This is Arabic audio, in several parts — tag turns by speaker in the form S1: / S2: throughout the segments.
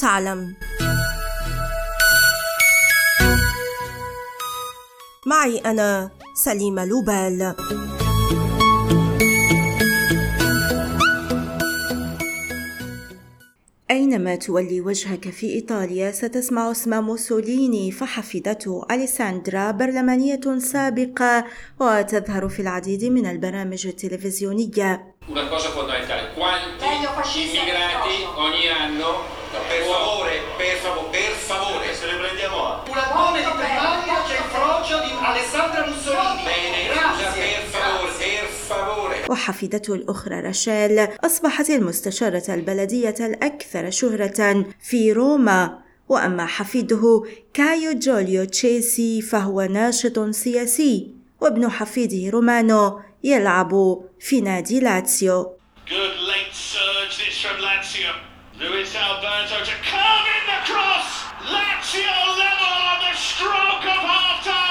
S1: تعلم. معي أنا سليمة لوبال. أينما تولي وجهك في إيطاليا ستسمع اسم موسوليني فحفيدته أليساندرا برلمانية سابقة وتظهر في العديد من البرامج التلفزيونية. وحفيدته الأخرى رشال أصبحت المستشارة البلدية الأكثر شهرة في روما وأما حفيده كايو جوليو تشيسي فهو ناشط سياسي وابن حفيده رومانو يلعب في نادي لاتسيو.
S2: Lazio level on the stroke of half time.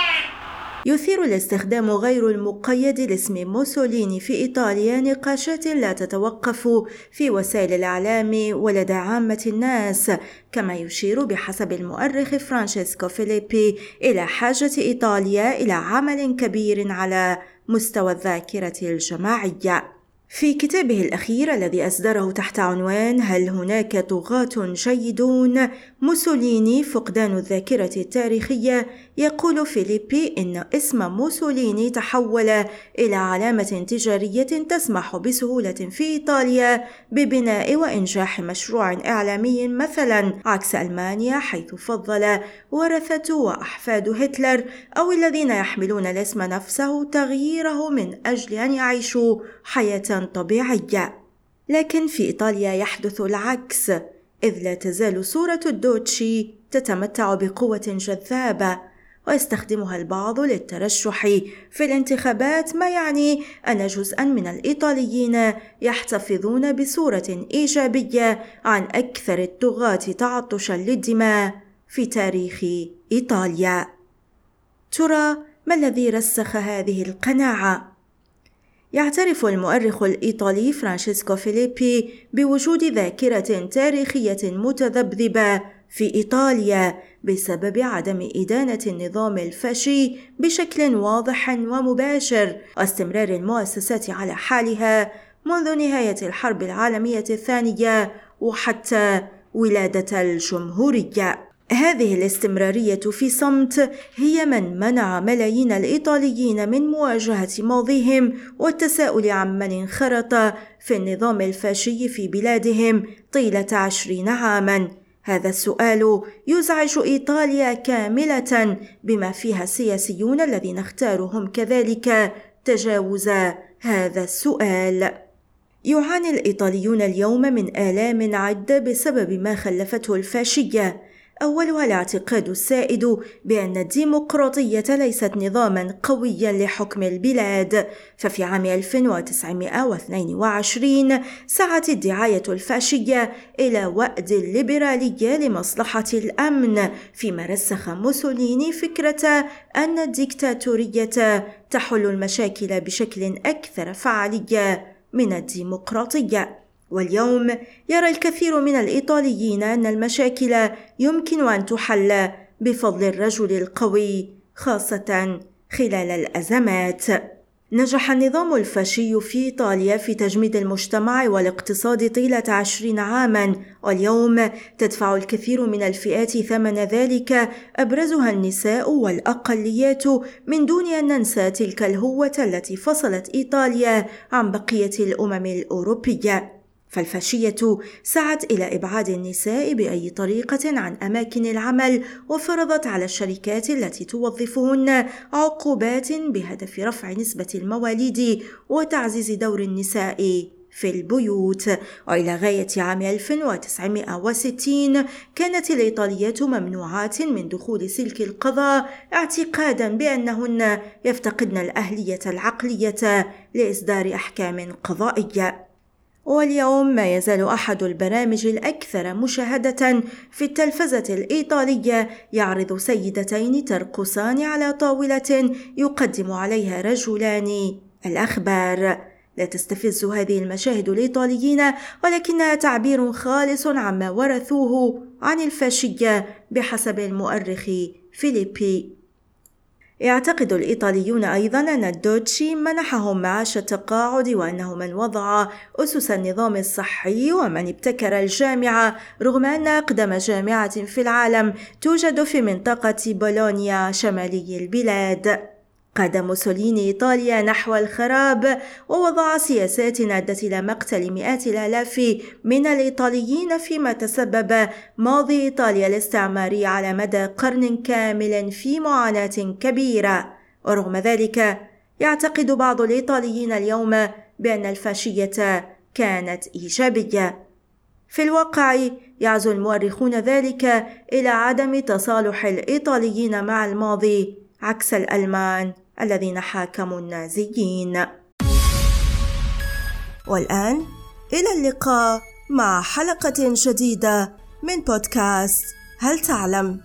S1: يثير الاستخدام غير المقيد لاسم موسوليني في إيطاليا نقاشات لا تتوقف في وسائل الإعلام ولدى عامة الناس كما يشير بحسب المؤرخ فرانشيسكو فيليبي إلى حاجة إيطاليا إلى عمل كبير على مستوى الذاكرة الجماعية. في كتابه الأخير الذي أصدره تحت عنوان هل هناك طغاة جيدون؟ موسوليني فقدان الذاكرة التاريخية يقول فيليبي إن اسم موسوليني تحول إلى علامة تجارية تسمح بسهولة في إيطاليا ببناء وإنجاح مشروع إعلامي مثلا عكس ألمانيا حيث فضل ورثة وأحفاد هتلر أو الذين يحملون الاسم نفسه تغييره من أجل أن يعيشوا حياة طبيعية لكن في إيطاليا يحدث العكس إذ لا تزال صورة الدوتشي تتمتع بقوة جذابة ويستخدمها البعض للترشح في الانتخابات ما يعني أن جزءا من الإيطاليين يحتفظون بصورة إيجابية عن أكثر الطغاة تعطشا للدماء في تاريخ إيطاليا. ترى ما الذي رسخ هذه القناعة؟ يعترف المؤرخ الإيطالي فرانشيسكو فيليبي بوجود ذاكرة تاريخية متذبذبة في إيطاليا بسبب عدم إدانة النظام الفاشي بشكل واضح ومباشر واستمرار المؤسسات على حالها منذ نهاية الحرب العالمية الثانية وحتى ولادة الجمهورية. هذه الاستمرارية في صمت هي من منع ملايين الإيطاليين من مواجهة ماضيهم والتساؤل عن من انخرط في النظام الفاشي في بلادهم طيلة عشرين عاماً. هذا السؤال يزعج إيطاليا كاملة بما فيها السياسيون الذين اختاروهم كذلك تجاوز هذا السؤال. يعاني الإيطاليون اليوم من آلام عدة بسبب ما خلفته الفاشية أولها الاعتقاد السائد بأن الديمقراطية ليست نظاما قويا لحكم البلاد. ففي عام 1922 سعت الدعاية الفاشية إلى وأد الليبرالية لمصلحة الأمن فيما رسخ موسوليني فكرة أن الديكتاتورية تحل المشاكل بشكل أكثر فعالية من الديمقراطية. واليوم يرى الكثير من الإيطاليين أن المشاكل يمكن أن تحل بفضل الرجل القوي خاصة خلال الأزمات. نجح النظام الفاشي في إيطاليا في تجميد المجتمع والاقتصاد طيلة عشرين عاما واليوم تدفع الكثير من الفئات ثمن ذلك أبرزها النساء والأقليات من دون أن ننسى تلك الهوة التي فصلت إيطاليا عن بقية الأمم الأوروبية فالفاشية سعت إلى إبعاد النساء بأي طريقة عن أماكن العمل وفرضت على الشركات التي توظفهن عقوبات بهدف رفع نسبة المواليد وتعزيز دور النساء في البيوت. وإلى غاية عام 1960 كانت الإيطاليات ممنوعات من دخول سلك القضاء اعتقادا بأنهن يفتقدن الأهلية العقلية لإصدار أحكام قضائية. واليوم ما يزال أحد البرامج الأكثر مشاهدة في التلفزة الإيطالية يعرض سيدتين ترقصان على طاولة يقدم عليها رجلان. الأخبار لا تستفز هذه المشاهد الإيطاليين ولكنها تعبير خالص عما ورثوه عن الفاشية بحسب المؤرخ فيليبي. يعتقد الإيطاليون أيضا أن الدوتشي منحهم معاش التقاعد وأنه من وضع أسس النظام الصحي ومن ابتكر الجامعة رغم أن أقدم جامعة في العالم توجد في منطقة بولونيا شمالي البلاد. قاد موسوليني إيطاليا نحو الخراب ووضع سياسات أدت إلى مقتل مئات الآلاف من الإيطاليين فيما تسبب ماضي إيطاليا الاستعماري على مدى قرن كامل في معاناة كبيرة. ورغم ذلك يعتقد بعض الإيطاليين اليوم بأن الفاشية كانت إيجابية. في الواقع يعزو المؤرخون ذلك إلى عدم تصالح الإيطاليين مع الماضي عكس الألمان الذين حاكموا النازيين والآن إلى اللقاء مع حلقة جديدة من بودكاست هل تعلم؟